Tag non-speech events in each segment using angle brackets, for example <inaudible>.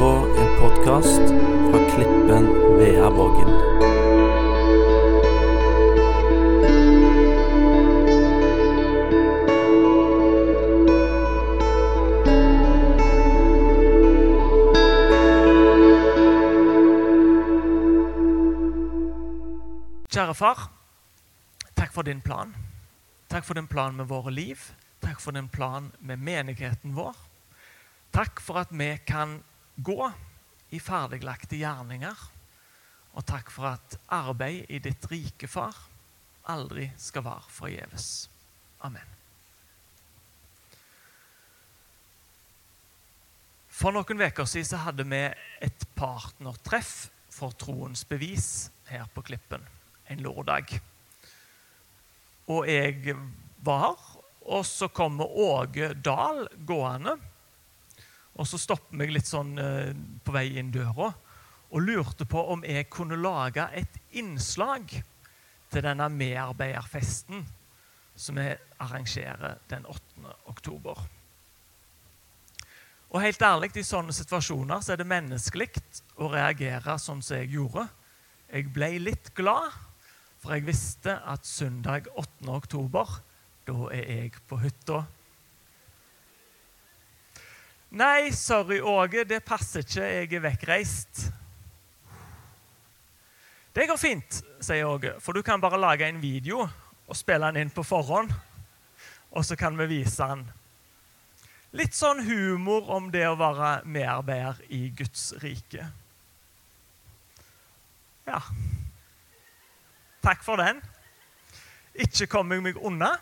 på en podkast fra Klippen Veaborgen. Kjære far, takk for din plan. Takk for din plan med våre liv. Takk for din plan med menigheten vår. Takk for at vi kan gå i ferdiglagte gjerninger. Og takk for at arbeid i ditt rike, far, aldri skal være forgjeves. Amen. For noen uker siden så hadde vi et partnertreff for troens bevis her på Klippen en lørdag. Og jeg var her, og så kommer Åge Dahl gående. Og så stoppet meg litt sånn eh, på vei inn døra og lurte på om jeg kunne lage et innslag til denne medarbeiderfesten som vi arrangerer den 8. oktober. Og helt ærlig, I sånne situasjoner så er det menneskelig å reagere sånn som jeg gjorde. Jeg ble litt glad, for jeg visste at søndag 8. oktober, da er jeg på hytta. Nei, sorry, Åge, det passer ikke. Jeg er vekkreist. Det går fint, sier Åge, for du kan bare lage en video og spille den inn på forhånd. Og så kan vi vise den. Litt sånn humor om det å være medarbeider i Guds rike. Ja. Takk for den. Ikke kom jeg meg unna.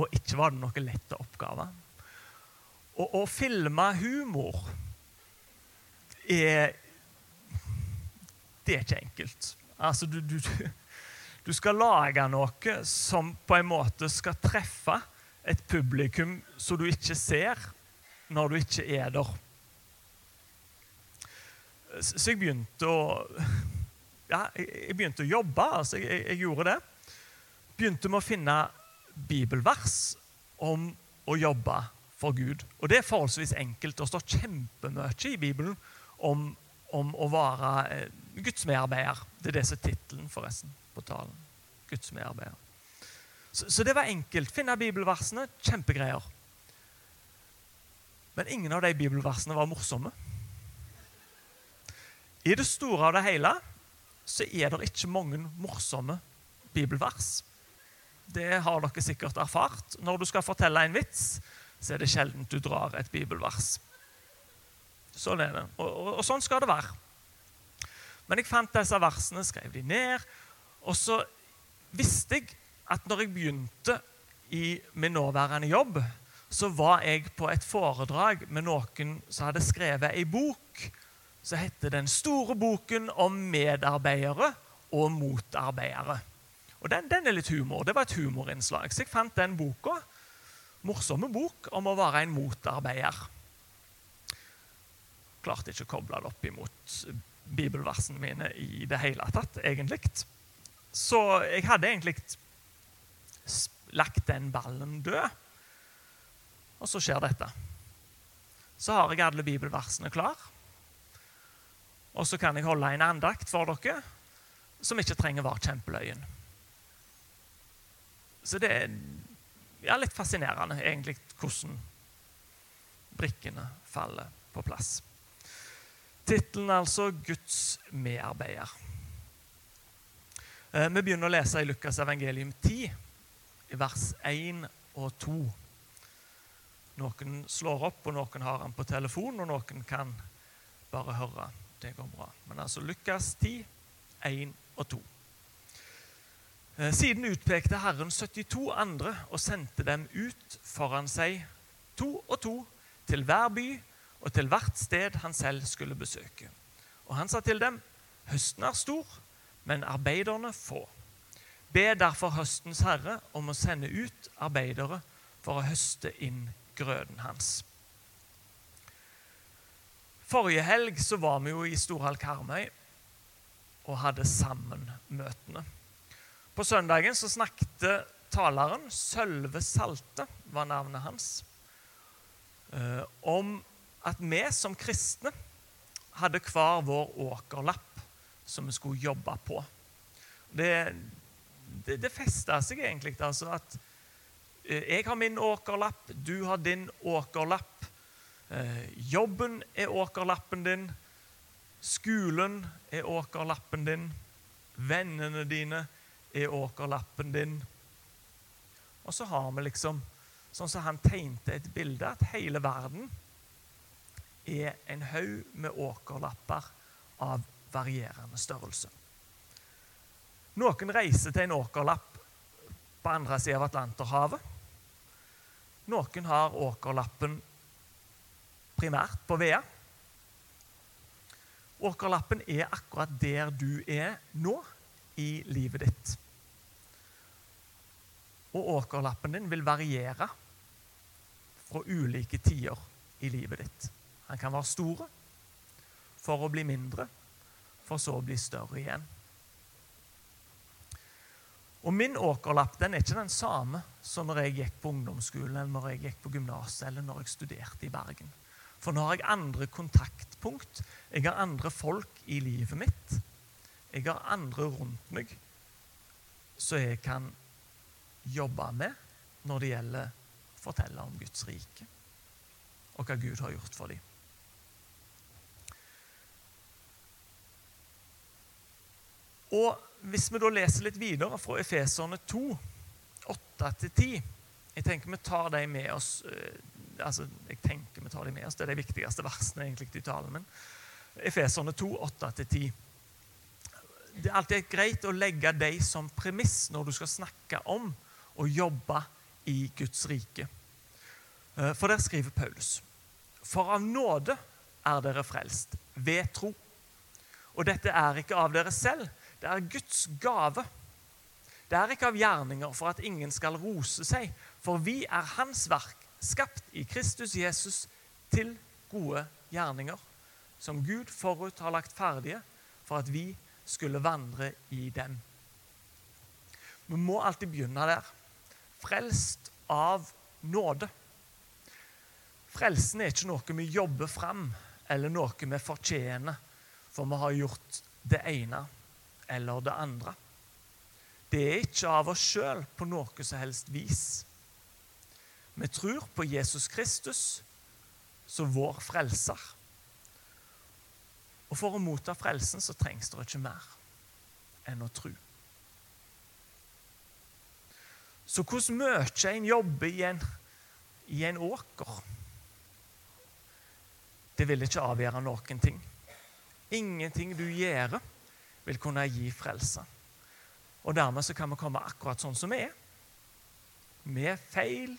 Og ikke var det noe lett oppgave. Å, å filme humor er Det er ikke enkelt. Altså, du, du, du skal lage noe som på en måte skal treffe et publikum som du ikke ser når du ikke er der. Så jeg begynte å ja, jeg begynte å jobbe. altså jeg, jeg, gjorde det. Begynte med å finne bibelvers om å jobbe for Gud. Og det er forholdsvis enkelt. Det står kjempemye i Bibelen om, om å være eh, Guds medarbeider. Det er det som er tittelen forresten på talen. Guds medarbeider. Så, så, det var enkelt. Finne bibelversene. Kjempegreier. Men ingen av de bibelversene var morsomme. I det store av det hele så er det ikke mange morsomme bibelvers. Det har dere sikkert erfart. Når du skal fortelle en vits, så er det sjelden du drar et bibelvers. Sånn er det. Og, og, og, sånn skal det være. Men jeg fant disse versene, skrev de ned, og så visste jeg at når jeg begynte i min nåværende jobb, så var jeg på et foredrag med noen som hadde skrevet ei bok som heter Den store boken om medarbeidere og motarbeidere. Og den, den, er litt humor. Det var et humorinnslag. Så jeg fant den boka. Morsomme bok om å være en motarbeider. Klarte ikke å koble det opp imot bibelversene mine i det hele tatt, egentlig. Så jeg hadde egentlig lagt den ballen død. Og så skjer dette. Så har jeg alle bibelversene klar. Og så kan jeg holde en andakt for dere som ikke trenger være kjempeløyen. Så det ja, litt fascinerende, egentlig, hvordan brikkene faller på plass. Tittelen altså 'Guds medarbeider'. Eh, vi begynner å lese i Lukas evangelium 10, i vers 1 og 2. Noen slår opp, og noen har den på telefon, og noen kan bare høre det går bra. Men altså Lukas 10, 1 og 2. Eh, siden utpekte Herren 72 andre og sendte dem ut foran seg, to og to, til hver by og til hvert sted han selv skulle besøke. Og han sa til dem, høsten er stor, men arbeiderne få. Be derfor høstens herre om å sende ut arbeidere for å høste inn grøden hans. Forrige helg så var vi jo i Storhall Karmøy og hadde sammenmøtene. På søndagen så snakket taleren, Sølve Salte var navnet hans, eh, om at vi som kristne hadde hver vår åkerlapp som vi skulle jobbe på. Det, det, det festa seg egentlig altså at eh, jeg har min åkerlapp, du har din åkerlapp. Eh, jobben er åkerlappen din. Skolen er åkerlappen din. Vennene dine er åkerlappen din. Og så har vi liksom Sånn som han tegnte et bilde, at hele verden er en haug med åkerlapper av varierende størrelse. Noen reiser til en åkerlapp på andre siden av Atlanterhavet. Noen har åkerlappen primært på Vea. Åkerlappen er akkurat der du er nå i livet ditt. Og åkerlappen din vil variere fra ulike tider i livet ditt. Han kan være stor for å bli mindre, for så å bli større igjen. Og Min åkerlapp den er ikke den samme som når jeg gikk på ungdomsskolen eller når jeg gikk på gymnaset eller når jeg studerte i Bergen. For nå har jeg andre kontaktpunkt. Jeg har andre folk i livet mitt. Jeg har andre rundt meg som jeg kan jobbe med når det gjelder å fortelle om Guds rike og hva Gud har gjort for dem. Og Hvis vi da leser litt videre fra Efeserne 2, 8-10 Jeg tenker vi tar dem med oss eh, altså jeg tenker vi tar dem med oss, Det er de viktigste versene egentlig i talen min. Efeserne 2, 8-10. Det er alltid greit å legge dem som premiss når du skal snakke om å jobbe i Guds rike. Eh, for der skriver Paulus.: For av nåde er dere frelst, ved tro. Og dette er ikke av dere selv, det er Guds gave. Det er ikke av gjerninger for at ingen skal rose seg, for vi er Hans verk, skapt i Kristus Jesus til gode gjerninger, som Gud forut har lagt ferdige for at vi skulle vandre i dem. Vi må alltid begynne der. Frelst av nåde. Frelsen er ikke noe vi jobber fram, eller noe vi fortjener, for vi har gjort det ene eller det andre. Det er ikke av oss sjøl på noe som helst vis. Vi tror på Jesus Kristus som vår frelser. Og for å motta frelsen så trengs det ikke mer enn å tro. Så hvordan mye en jobber i en, i en åker, det vil ikke avgjøre noen ting. Ingenting du gjør, vil kunne gi frelse. Og dermed så kan vi komme akkurat sånn som vi er. Med feil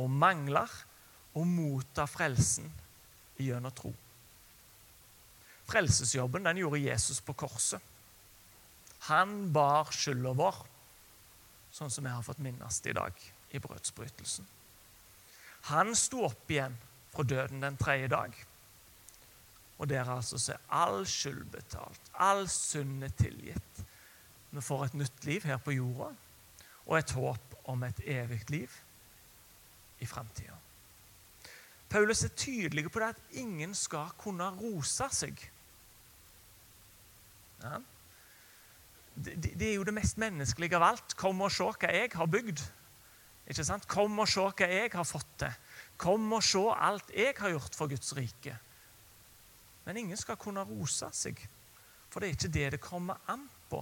og mangler og motta frelsen gjennom tro. Frelsesjobben den gjorde Jesus på korset. Han bar skylda vår, sånn som vi har fått minnes i dag i brødsbrytelsen. Han sto opp igjen fra døden den tredje dag. Og der altså så all skyld betalt. All synd er tilgitt. Vi får et nytt liv her på jorda og et håp om et evig liv i framtida. Paulus er tydelig på det at ingen skal kunne rose seg. Ja. Det, det, er jo det mest menneskelige av alt. Kom og se hva jeg har bygd. Ikke sant? Kom og se hva jeg har fått til. Kom og se alt jeg har gjort for Guds rike. Men ingen skal kunne rose seg, for det er ikke det det kommer an på.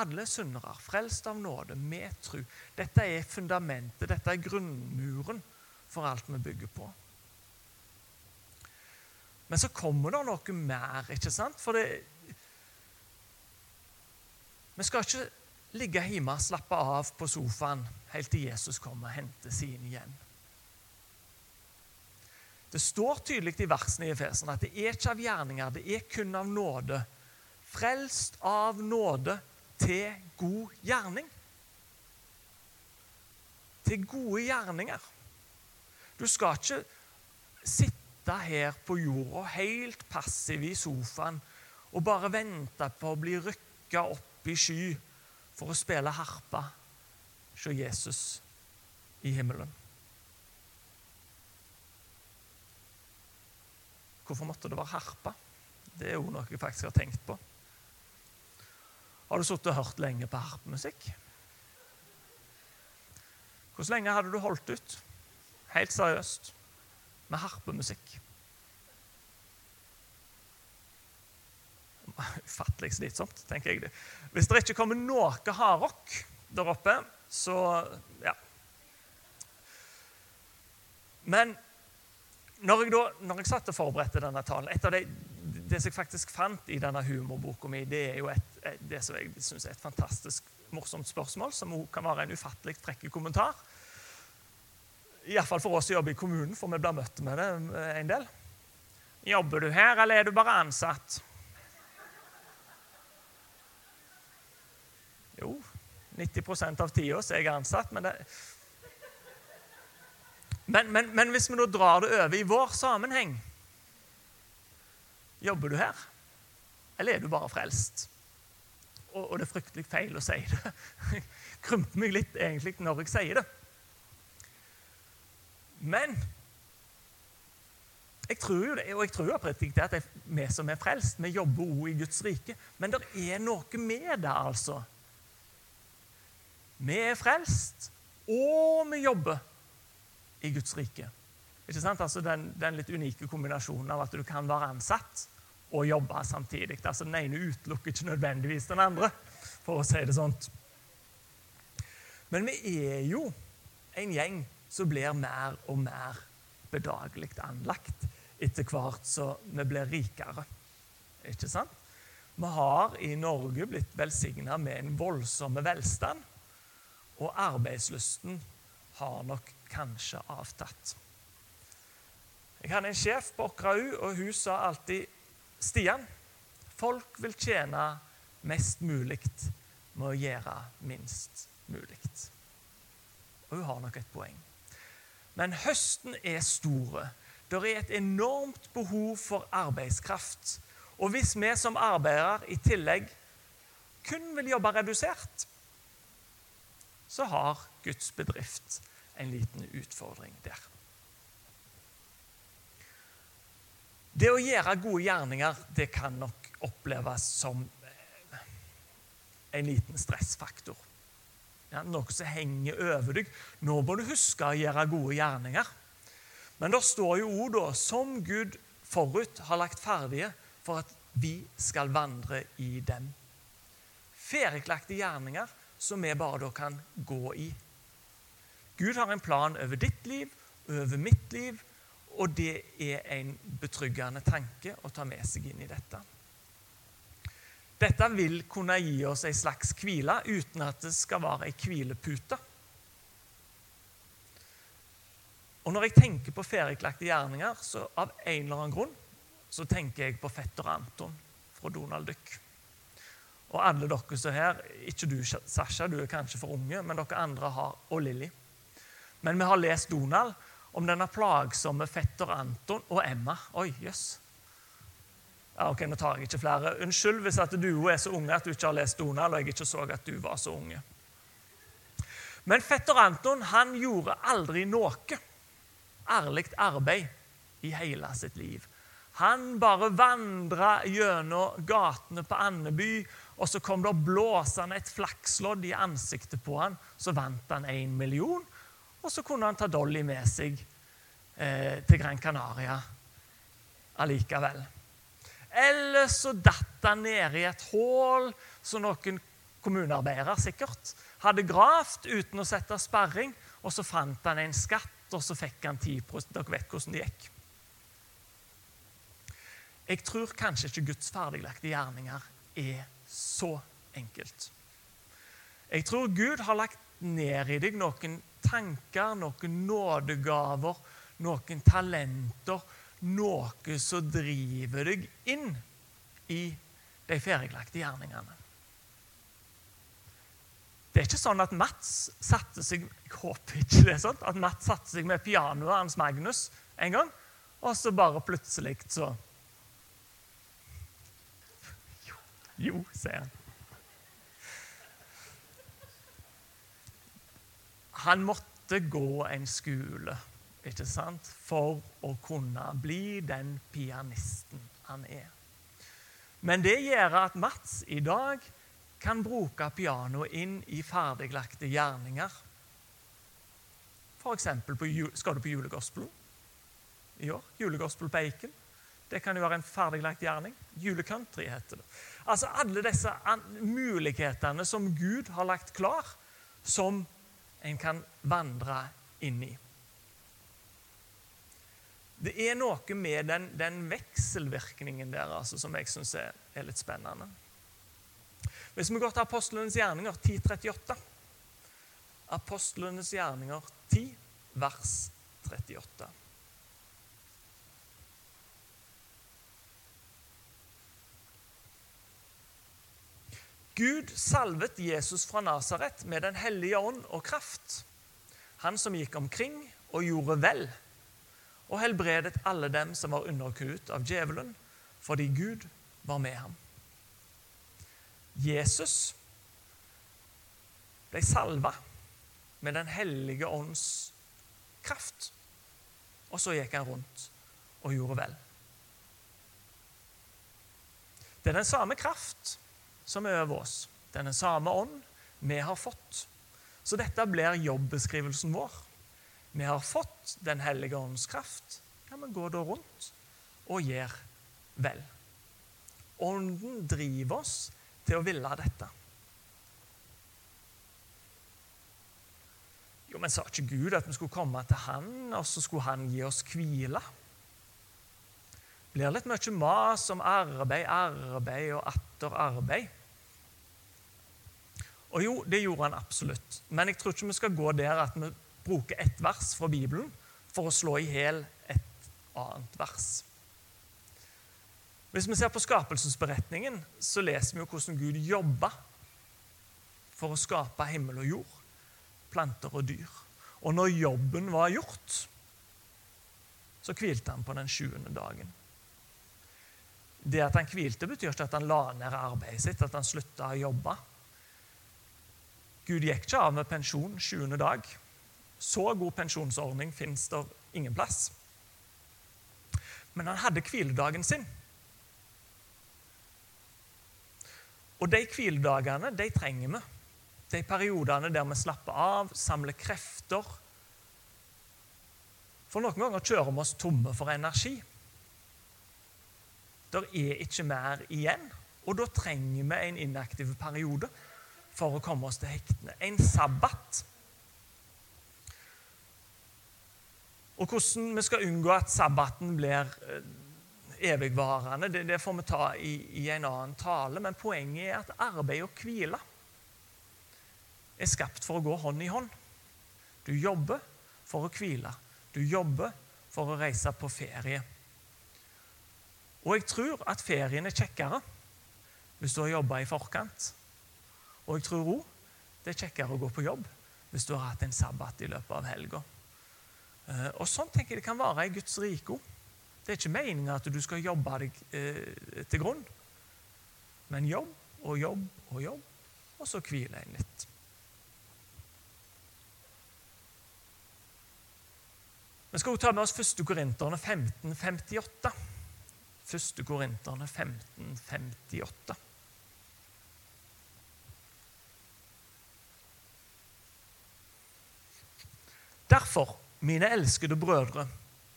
Alle syndere, frelst av nåde, med tro. Dette er fundamentet, dette er grunnmuren for alt vi bygger på. Men så kommer det noe mer, ikke sant? For det Vi skal ikke ligge hjemme og slappe av på sofaen helt til Jesus kommer og henter sine igjen. Det står tydelig i versene i Efesen at det er ikke av gjerninger, det er kun av nåde. Frelst av nåde til god gjerning. Til gode gjerninger. Du skal ikke sitte her på jorda helt passiv i sofaen og bare vente på å bli rykka opp i sky for å spille harpe hos Jesus i himmelen. Hvorfor måtte det være harpe? Det er jo noe jeg faktisk har tenkt på. Har du sittet og hørt lenge på harpemusikk? Hvor lenge hadde du holdt ut, helt seriøst, med harpemusikk? Ufattelig slitsomt, tenker jeg. det. Hvis det ikke kommer noe hardrock der oppe, så ja. Men når jeg, da, når jeg satt og forberedte denne talen Et av de, det som jeg faktisk fant i denne humorboka mi, det er jo et, et, det som jeg synes er et fantastisk morsomt spørsmål, som kan være en ufattelig frekk kommentar. Iallfall for oss som jobber i kommunen, for vi blir møtt med det en del. Jobber du her, eller er du bare ansatt? Jo, 90 av tida er jeg ansatt, men det men, men, men, hvis vi nå drar det over i vår sammenheng Jobber du her, eller er du bare frelst? Og, og det er fryktelig feil å si det. <laughs> Krymper meg litt egentlig når jeg sier det. Men jeg tror jo det, og jeg tror oppriktig at vi som er frelst, vi jobber også i Guds rike. Men det er noe med det, altså. Vi er frelst, og vi jobber i Guds rike. Ikke sant? Altså den, den, litt unike kombinasjonen av at du kan være ansatt og jobbe samtidig. Altså Den ene utelukker ikke nødvendigvis den andre, for å si det sånt. Men vi er jo en gjeng som blir mer og mer bedagelig anlagt etter hvert som vi blir rikere. Ikke sant? Vi har i Norge blitt velsigna med en voldsom velstand, og arbeidslysten har nok kanskje avtatt. Jeg hadde en sjef på Åkrau, og hun sa alltid Stian, folk vil tjene mest mulig med å gjøre minst mulig. Og hun har nok et poeng. Men høsten er store. Det er et enormt behov for arbeidskraft. Og hvis vi som arbeidere i tillegg kun vil jobbe redusert, så har Guds bedrift en liten utfordring der. Det å gjøre gode gjerninger det kan nok oppleves som eh, en liten stressfaktor. Ja, noe som henger over deg. Nå må du huske å gjøre gode gjerninger. Men det står jo òg da, som Gud forut har lagt ferdige for at vi skal vandre i dem. Ferdiglagte gjerninger som vi bare da kan gå i. Gud har en plan over ditt liv, over mitt liv, og det er en betryggende tanke å ta med seg inn i dette. Dette vil kunne gi oss en slags hvile uten at det skal være en hvilepute. Og Når jeg tenker på ferdiglagte gjerninger, så av en eller annen grunn så tenker jeg på fetter Anton fra Donald Duck. Og alle dere som er her, ikke du, Sasha, du er kanskje for unge, men dere andre har, og Lilly. Men vi har lest Donald om denne plagsomme fetter Anton og Emma. Oi, jøss. Yes. Ja, ok, Nå tar jeg ikke flere. Unnskyld hvis at du er så unge at du ikke har lest Donald, og jeg ikke så at du var så unge. Men fetter Anton han gjorde aldri noe ærlig arbeid i hele sitt liv. Han bare vandra gjennom gatene på Andeby, og så kom det blåsende et flakslodd i ansiktet på han. Så vant han én million, og så kunne han ta Dolly med seg eh, til Gran Canaria allikevel. Eller så datt han ned i et hull som noen kommunearbeidere sikkert hadde gravd uten å sette sperring, og så fant han en skatt, og så fikk han 10 Dere vet hvordan det gikk. Jeg tror kanskje ikke Guds ferdiglagte gjerninger er så enkelt. Jeg tror Gud har lagt ned i deg noen tanker, noen nådegaver, noen talenter, noe som driver deg inn i de ferdiglagte gjerningene. Det er ikke sånn at Mats satte seg jeg håper ikke det er sånn, at Mats satte seg med pianoet hans Magnus en gang, og så bare plutselig så Jo, jo sier han. Han måtte gå en skole ikke sant? for å kunne bli den pianisten han er. Men det gjør at Mats i dag kan bruke pianoet inn i ferdiglagte gjerninger. F.eks. skal du på julegospelen i år. Julegospel Eiken. Det kan jo være en ferdiglagt gjerning. Julecountry heter det. Altså Alle disse mulighetene som Gud har lagt klar, som en kan vandre inn i. Det er noe med den, den vekselvirkningen der altså, som jeg syns er, er, litt spennende. Hvis vi går til apostlenes gjerninger 10.38 Apostlenes gjerninger 10, vers 38. Gud salvet Jesus fra Nasaret med Den hellige ånd og kraft, han som gikk omkring og gjorde vel, og helbredet alle dem som var underkuet av djevelen, fordi Gud var med ham. Jesus ble salva med Den hellige ånds kraft, og så gikk han rundt og gjorde vel. Det er den samme kraft som er over oss. den samme ånd vi har fått. Så dette blir jobbeskrivelsen vår. Vi har fått Den hellige ånds kraft. Ja, men gå da rundt og gjør vel. Ånden driver oss til å ville dette. Jo, men sa ikke Gud at vi skulle komme til Han, og så skulle Han gi oss hvile? blir litt mye mas om arbeid, arbeid og atter arbeid. Og jo, det gjorde han absolutt. Men jeg tror ikke vi skal gå der at vi bruker ett vers fra Bibelen for å slå i hjel et annet vers. Hvis vi ser på skapelsesberetningen, så leser vi jo hvordan Gud jobba for å skape himmel og jord, planter og dyr. Og når jobben var gjort, så hvilte han på den sjuende dagen. Det at han hvilte, betyr ikke at han la ned arbeidet sitt, at han slutta å jobbe. Gud gikk ikke av med pensjon sjuende dag. Så god pensjonsordning fins det ingen plass. Men han hadde hviledagen sin. Og de hviledagene de trenger vi. De periodene der vi slapper av, samler krefter. For noen ganger kjører vi oss tomme for energi. Der er ikke mer igjen, og da trenger vi en inaktiv periode for å komme oss til hektene. En sabbat. Og hvordan vi skal unngå at sabbaten blir eh, evigvarende, det, det får vi ta i, i, en annen tale. Men poenget er at arbeid og hvile er skapt for å gå hånd i hånd. Du jobber for å hvile. Du jobber for å reise på ferie. Og jeg tror at ferien er kjekkere hvis du har jobba i forkant og jeg tror òg det er kjekkere å gå på jobb hvis du har hatt en sabbat i løpet av helga. Eh, og sånn tenker jeg det kan være i Guds rike òg. Det er ikke meninga at du skal jobbe deg eh, til grunn. Men jobb og jobb og jobb, og så hviler en litt. Vi skal også ta med oss 1. Korinterne 1558. 1. Korinterne 1558. Derfor, mine elskede brødre,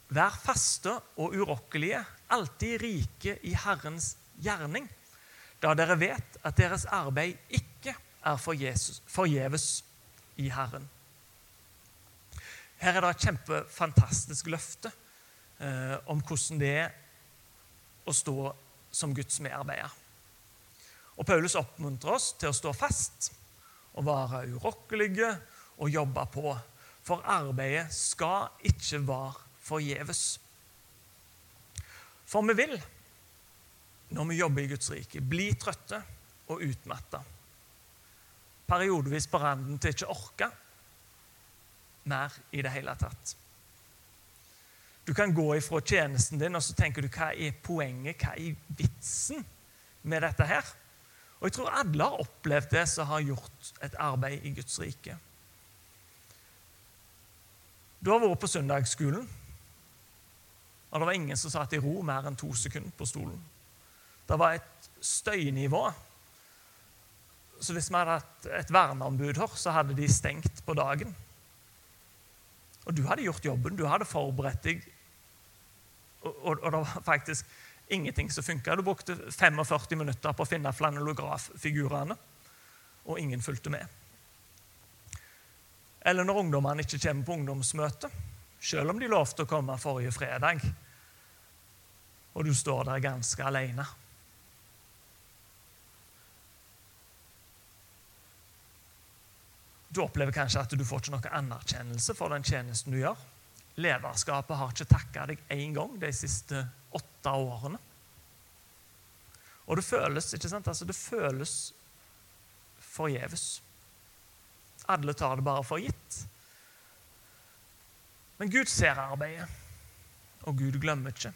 vær faste og urokkelige, alltid rike i Herrens gjerning, da dere vet at deres arbeid ikke er forgjeves i Herren. Her er det et kjempefantastisk løfte eh, om hvordan det er å stå som Guds medarbeider. Og Paulus oppmuntrer oss til å stå fast og være urokkelige og jobbe på for arbeidet skal ikke være forgjeves. For vi vil, når vi jobber i Guds rike, bli trøtte og utmatta. Periodevis på randen til ikke orke mer i det hele tatt. Du kan gå ifra tjenesten din og så tenker du, hva er poenget, hva er vitsen med dette her? Og Jeg tror alle har opplevd det som har gjort et arbeid i Guds rike. Du har vært på søndagsskolen, og det var ingen som satt i ro mer enn to sekunder på stolen. Det var et støynivå. Så hvis vi hadde hatt et verneombud her, så hadde de stengt på dagen. Og du hadde gjort jobben, du hadde forberedt deg, og, og, og det var faktisk ingenting som funka. Du brukte 45 minutter på å finne flanellograffigurene, og ingen fulgte med. Eller når ungdommene ikke kommer på ungdomsmøte, selv om de lovte å komme forrige fredag, og du står der ganske alene. Du opplever kanskje at du får ikke noe anerkjennelse for den tjenesten du gjør. Lederskapet har ikke takka deg én gang de siste åtte årene. Og det føles ikke sant? Altså, det føles forgjeves. Alle tar det bare for gitt. Men Gud ser arbeidet, og Gud glemmer ikke.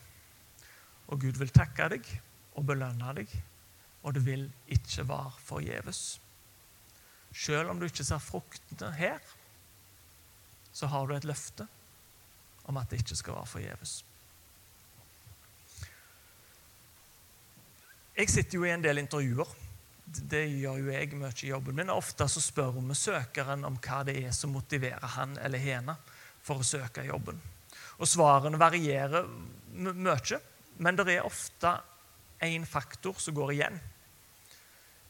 Og Gud vil takke deg og belønne deg, og det vil ikke være forgjeves. Selv om du ikke ser fruktene her, så har du et løfte om at det ikke skal være forgjeves. Jeg sitter jo i en del intervjuer. Det gjør jo jeg mye i jobben min. Ofte så spør vi søkeren om hva det er som motiverer han eller henne for å søke jobben. Og Svarene varierer mye, men det er ofte én faktor som går igjen.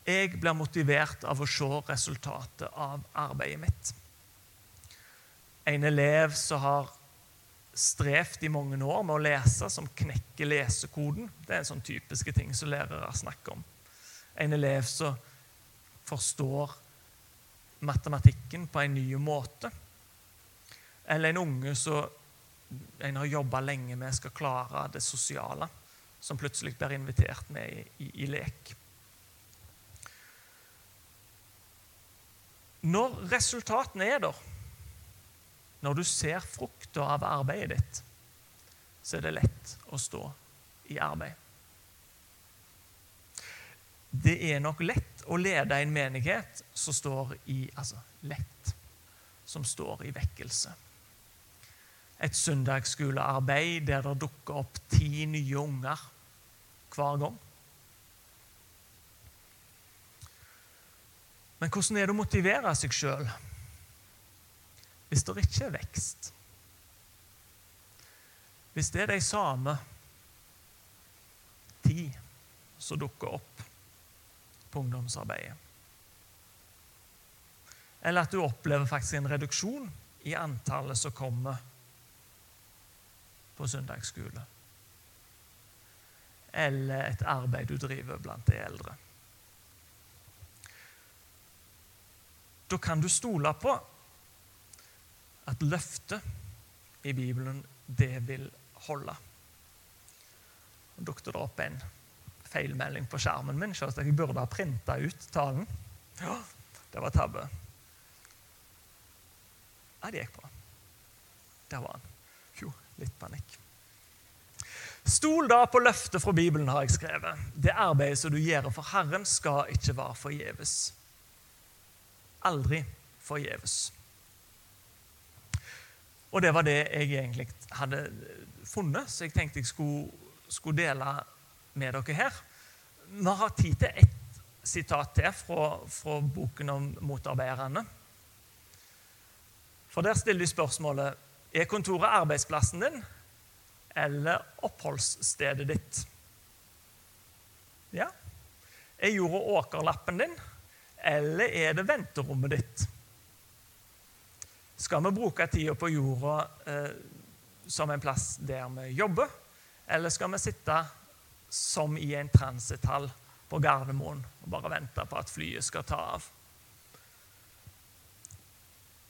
Jeg blir motivert av å se resultatet av arbeidet mitt. En elev som har strevd i mange år med å lese, som knekker lesekoden. Det er en sånn typiske ting som lærere snakker om. En elev som forstår matematikken på en ny måte. Eller en unge som en har jobba lenge med skal klare det sosiale, som plutselig blir invitert med i, i, i lek. Når resultatene er der, når du ser frukta av arbeidet ditt, så er det lett å stå i arbeid. Det er nok lett å lede en menighet som står i altså lett, som står i vekkelse. Et søndagsskolearbeid der det dukker opp ti nye unger hver gang. Men hvordan er det å motivere seg sjøl hvis det ikke er vekst? Hvis det er de samme ti som dukker opp på ungdomsarbeidet? Eller at du opplever faktisk en reduksjon i antallet som kommer på søndagsskole? Eller et arbeid du driver blant de eldre? Da kan du stole på at løftet i Bibelen, det vil holde. Og dukket det opp en feilmelding på skjermen min. Så jeg burde ha printa ut talen. Ja, det var tabbe. Ja, det gikk bra. Der var han. Jo, litt panikk. Stol da på løftet fra Bibelen, har jeg skrevet. Det arbeidet som du gjør for Herren, skal ikke være forgjeves aldri forgjeves. Og det var det jeg egentlig hadde funnet, så jeg tenkte jeg skulle, skulle dele med dere her. Vi har tid til ett sitat til fra, fra boken om motarbeiderne. For der stiller de spørsmålet er kontoret arbeidsplassen din eller oppholdsstedet ditt. Ja. Er jorda åkerlappen din eller er det venterommet ditt? Skal vi bruke tida på jorda eh, som en plass der vi jobber, eller skal vi sitte som i en transithall på Gardermoen og bare vente på at flyet skal ta av?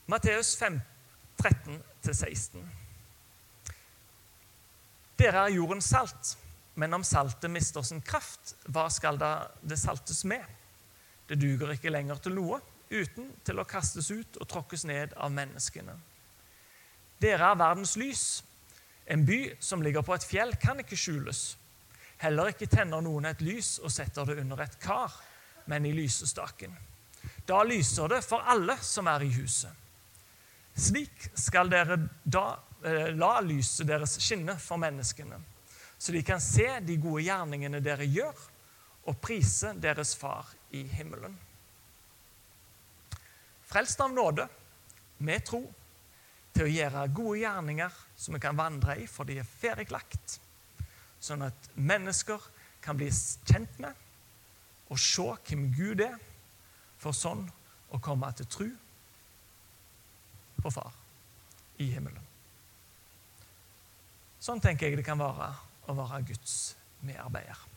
Matteus 5, 13-16. Dere er jordens salt, men om saltet mister sin kraft, hva skal det saltes med? Det duger ikke lenger til noe uten til å kastes ut og tråkkes ned av menneskene. Dere er verdens lys. En by som ligger på et fjell, kan ikke skjules. Heller ikke tenner noen et lys og setter det under et kar, men i lysestaken. Da lyser det for alle som er i huset. Slik skal dere da eh, la lyset deres skinne for menneskene, så de kan se de gode gjerningene dere gjør, og prise deres Far i himmelen. Frelst av nåde, med tro, til å gjøre gode gjerninger som vi kan vandre i, for de er ferdiglagt, sånn at mennesker kan bli kjent med og se hvem Gud er, for sånn å komme til tru på Far i himmelen. Sånn tenker jeg det kan være å være Guds medarbeider.